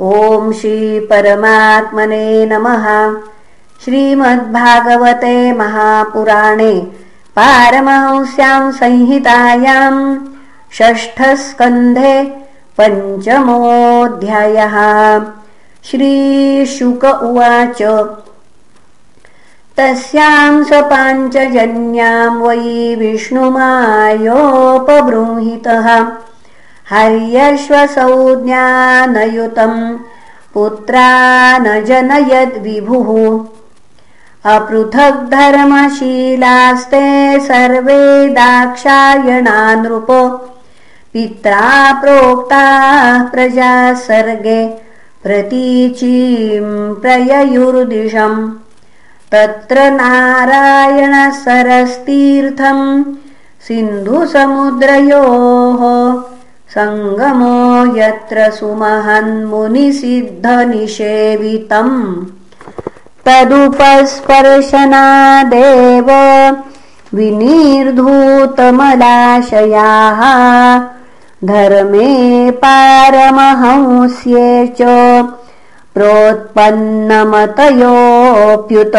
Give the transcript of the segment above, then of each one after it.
ॐ श्रीपरमात्मने नमः। श्रीमद्भागवते महापुराणे पारमहंस्यां संहितायाम् षष्ठस्कन्धे पञ्चमोऽध्यायः। श्रीशुक उवाच तस्यां स पाञ्चजन्यां वै विष्णुमायोपबृंहितः हर्यश्वसंज्ञानयुतम्। पुत्रा न जनयद्विभुः अपृथग्धर्मशीलास्ते सर्वे दाक्षायणानृप। पित्रा प्रोक्ताः प्रजा सर्गे प्रतीचीं प्रययुर्दिशम्। तत्र नारायणसरस्तीर्थम् सिन्धुसमुद्रयोः सङ्गमो यत्र सुमहन्मुनिसिद्धनिषेवितम् तदुपस्पर्शनादेव विनिर्धूतमलाशयाः धर्मे पारमहंस्ये च प्रोत्पन्नमतयोऽप्युत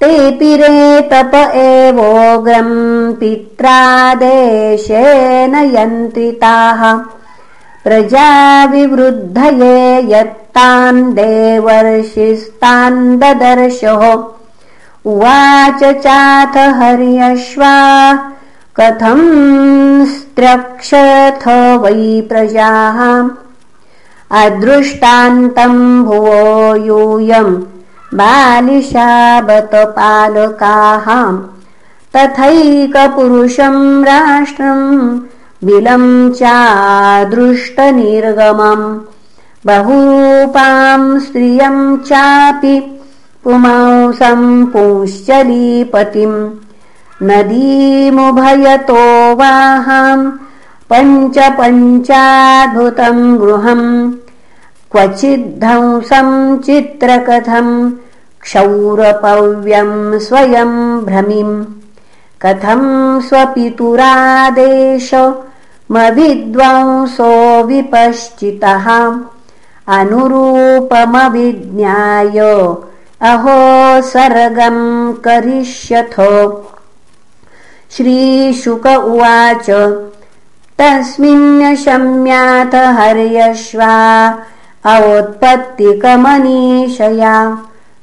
तेऽपि रेतप एवोग्रम् पित्रादेशेन यन्त्रिताः प्रजाविवृद्धये यत्तान् देवर्षिस्तान् ददर्शः उवाच चाथ हर्यश्वा कथम् स्त्रक्षथ वै प्रजाः। अदृष्टान्तम् भुवो यूयम् बालिशाबतपालकाः तथैकपुरुषम् राष्ट्रम् बिलम् चादृष्टनिर्गमम्। बहुपाम् स्त्रियम् चापि पुमांसम् पुंश्चलीपतिम्। नदीमुभयतो वाहाम् पञ्च पञ्चाद्भुतम् गृहम्। क्वचिद्धंसम् चित्रकथम् क्षौरपव्यम् स्वयम् भ्रमिम्। कथम् स्वपितुरादेशमविद्वांसो विपश्चितः। अनुरूपमविज्ञाय अहो सर्गम् करिष्यथ। श्रीशुक उवाच तस्मिन् शम्याथ हर्यश्वा अवोत्पत्तिकमनीषया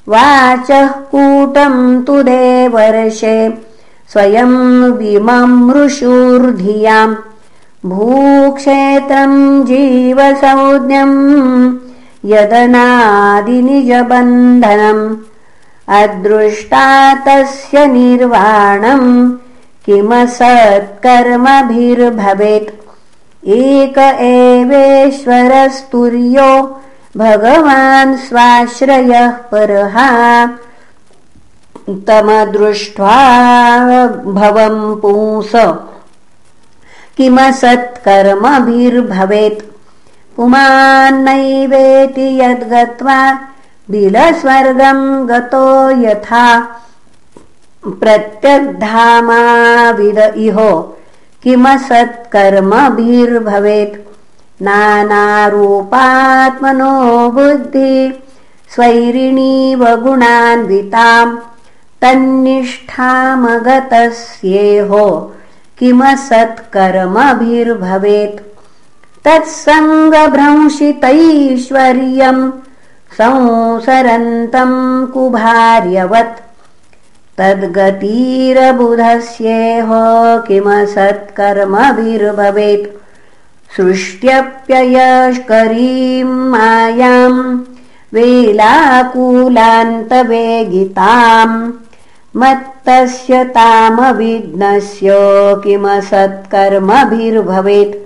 वाचः कूटम् तु देवर्षे स्वयम् विममृषूर्धियाम् भूक्षेत्रम् जीवसंज्ञम् यदनादिनिजबन्धनम् अदृष्टा तस्य निर्वाणम् किमसत्कर्मभिर्भवेत्। एक एवेश्वरस्तुर्यो भगवान् स्वाश्रयः परः। तमदृष्ट्वा भवम् पुंस। किमसत्कर्मभिर्भवेत्? पुमान्नैवेति यद्गत्वा बिलस्वर्गम् गतो यथा। प्रत्यग्धामाविद इहो। किमसत्कर्मभिर्भवेत् नानारूपात्मनो बुद्धि स्वैरिणीव गुणान्विताम् तन्निष्ठामगतस्येहो किमसत्कर्मभिर्भवेत् तत्सङ्गभ्रंशितैश्वर्यम् संसरन्तम् कुभार्यवत् तद्गतीरबुधस्येह किमसत्कर्मभिर्भवेत् सृष्ट्यप्ययष्करीम् मायाम् वेलाकूलान्तवेगिताम् मत्तस्य तामविघ्नस्य किमसत्कर्मभिर्भवेत्।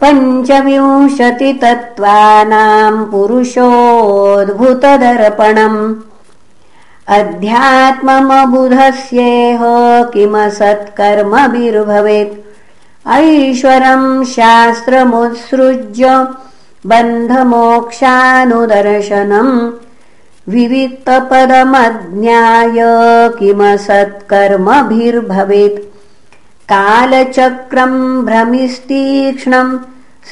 पञ्चविंशतितत्त्वानाम् पुरुषोद्भुतदर्पणम् अध्यात्ममबुधस्येह किमसत्कर्मभिर्भवेत् ऐश्वरम् शास्त्रमुत्सृज्य बन्धमोक्षानुदर्शनम् विविक्तपदमज्ञाय किमसत्कर्मभिर्भवेत्। कालचक्रम् भ्रमिस्तीक्ष्णम्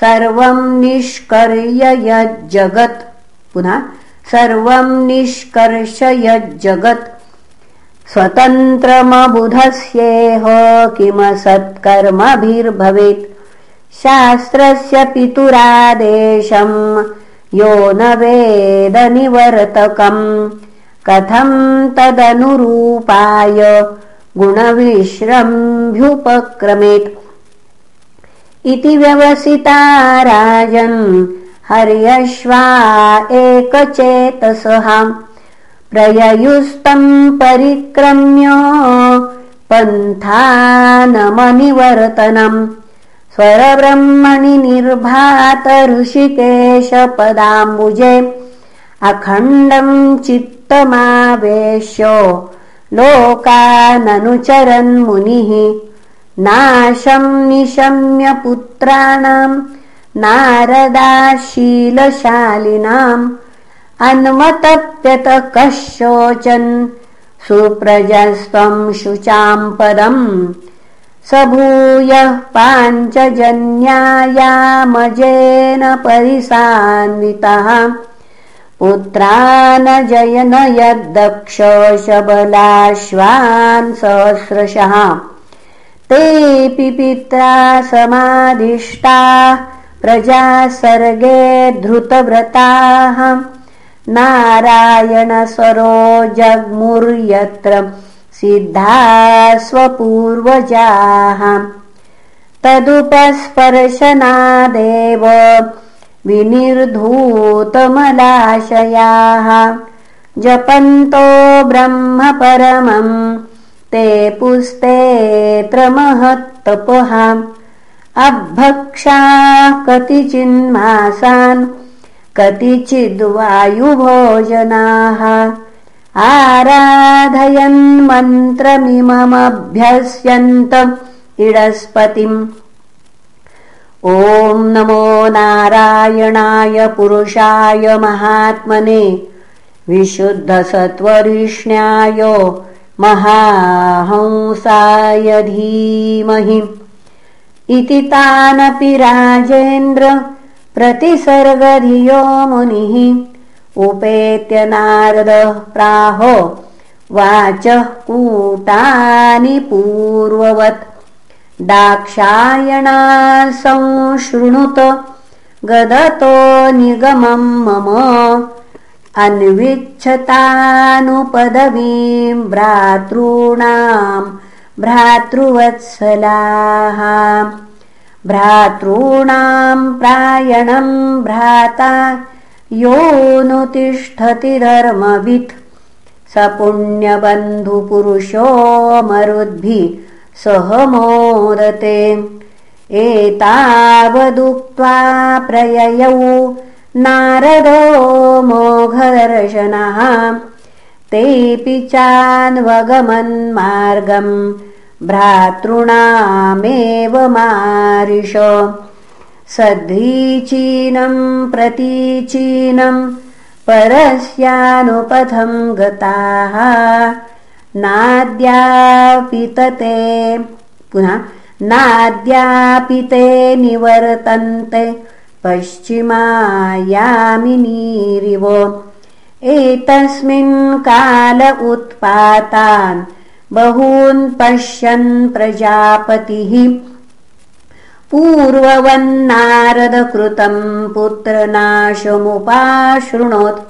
सर्वं निष्कर्य यज्जगत् पुनः सर्वं निष्कर्षयज्जगत् स्वतन्त्रमबुधस्येह किमसत्कर्मभिर्भवेत्। शास्त्रस्य पितुरादेशम् यो न वेदनिवर्तकम्। कथं तदनुरूपाय गुणविश्रम्भ्युपक्रमेत्। इति व्यवसिता राजन् हर्यश्वा एकचेतसः प्रययुस्तम् परिक्रम्य पन्थानमनिवर्तनम् स्वरब्रह्मणि निर्भात ऋषिकेशपदाम्बुजे अखण्डम् चित्तमावेश्य लोकाननुचरन्मुनिः नाशम् निशम्य पुत्राणाम् नारदाशीलशालिनाम् अन्वतप्यत कशोचन् सुप्रजस्त्वम् शुचाम् पदम् स भूयः पाञ्चजन्यायामजेन परिसान्वितः। जयन यद्दक्ष शबलाश्वान् सहस्रशः। तेऽपि पित्रा समादिष्टाः प्रजा सर्गे धृतव्रताः नारायणस्वरो जग्मुर्यत्र सिद्धा स्वपूर्वजाः तदुपस्पर्शनादेव विनिर्धूतमलाशयाः। जपन्तो ब्रह्म परमम् ते पुस्तेऽत्र महत्तपः अभक्षा कतिचिन्मासान् कतिचिद्वायुभोजनाः आराधयन् मन्त्रमिममभ्यस्यन्त इडस्पतिम्। ॐ नमो नारायणाय पुरुषाय महात्मने विशुद्धसत्त्वरिष्ण्याय महाहंसाय धीमहि। इति तानपि राजेन्द्र प्रतिसर्गधियो मुनिः। उपेत्य नारदः प्राहो वाचः कूटानि पूर्ववत्। दाक्षायणा संशृणुत गदतो निगमम् मम। अन्विच्छतानुपदवीम् भ्रातॄणाम् भ्रातृवत्सलाः भ्रातॄणाम् प्रायणम् भ्राता योऽनुतिष्ठति धर्मवित्। स पुण्यबन्धुपुरुषो मरुद्भिः सह मोदते। एतावदुक्त्वा प्रययौ नारदो मोघदर्शनः। तेऽपि चान्वगमन्मार्गम् भ्रातॄणामेव मारिष। सध्रीचीनम् प्रतीचीनम् परस्यानुपथम् गताः। नाद्यापितते पुनः नाद्यापिते निवर्तन्ते। पश्चिमायामिनीरिव एतस्मिन् काल उत्पातान् बहून् पश्यन् प्रजापतिः। पूर्ववन्नारदकृतम् पुत्रनाशमुपाशृणोत्।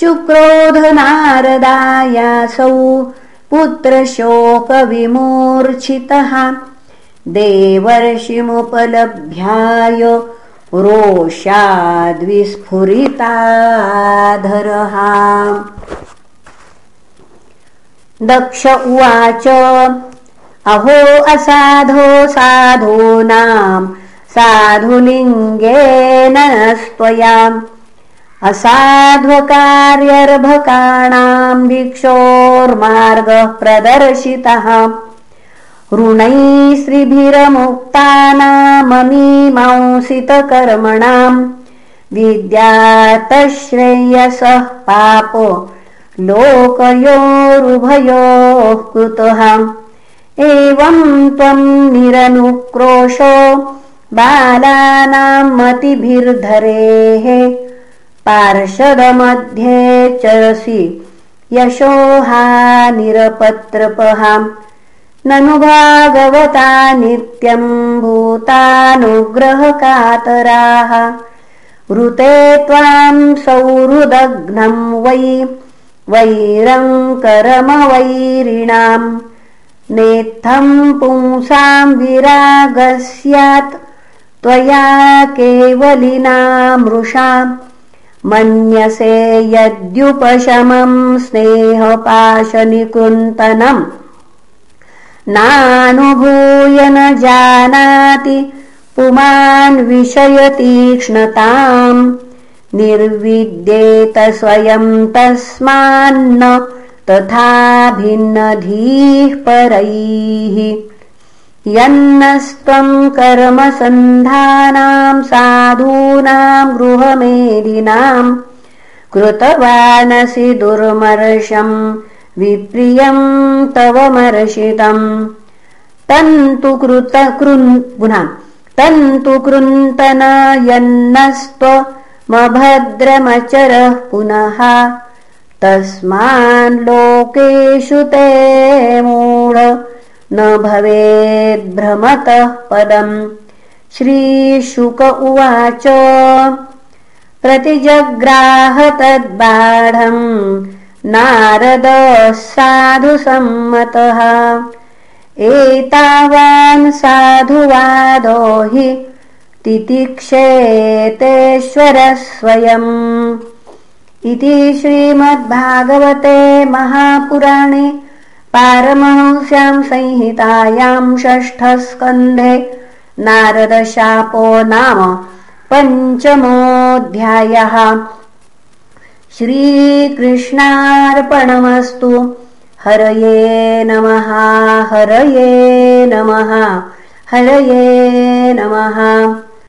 चुक्रोधनारदायासौ पुत्रशोकविमूर्च्छितः देवर्षिमुपलभ्याय रोषाद्विस्फुरिताधरः दक्ष उवाच। अहो असाधो साधूनाम् साधुलिङ्गेन असाध्वकार्यर्भकाणाम् भिक्षोर्मार्गः प्रदर्शितः ऋणैः श्रीभिरमुक्तानाममीमांसितकर्मणाम्। विद्यातश्रेयसः पापो लोकयोरुभयोः कृतः। एवम् त्वम् निरनुक्रोशो बालानां मतिभिर्धरेः। पार्षदमध्ये चरसि यशोहा निरपत्रपहाम् ननु भागवता नित्यम् भूतानुग्रहकातराः। ऋते त्वाम् सौहृदघ्नम् वै वैरङ्करमवैरिणाम् नेत्थम् पुंसाम् विरागः स्यात् त्वया केवलिनामृषाम्। मन्यसे यद्युपशमम् स्नेहपाशनिकृन्तनम्। नानुभूय न जानाति पुमान् विषयतीक्ष्णताम् निर्विद्येत स्वयम् तस्मान्न तथा भिन्नधीः परैः यन्नस्त्वम् कर्मसन्धानाम् साधूनाम् गृहमेदिनाम् कृतवानसि दुर्मर्शम् विप्रियम् तव मर्षितम्। तन्तु कृत पुनः तन्तु कृन्तन यन्नस्त्वमभद्रमचरः पुनः तस्मान् लोकेषु ते मूढ न भवेद्भ्रमतः पदम्। श्रीशुक उवाच प्रतिजग्राह तद्बाढम् नारदः साधुसम्मतः। एतावान् साधुवादो हि तितिक्षेतेश्वरः स्वयम् इति श्रीमद्भागवते महापुराणे पारमहंस्याम् संहितायाम् षष्ठस्कन्धे नारदशापो नाम पञ्चमोऽध्यायः। श्रीकृष्णार्पणमस्तु। हरये नमः हरये नमः हरये नमः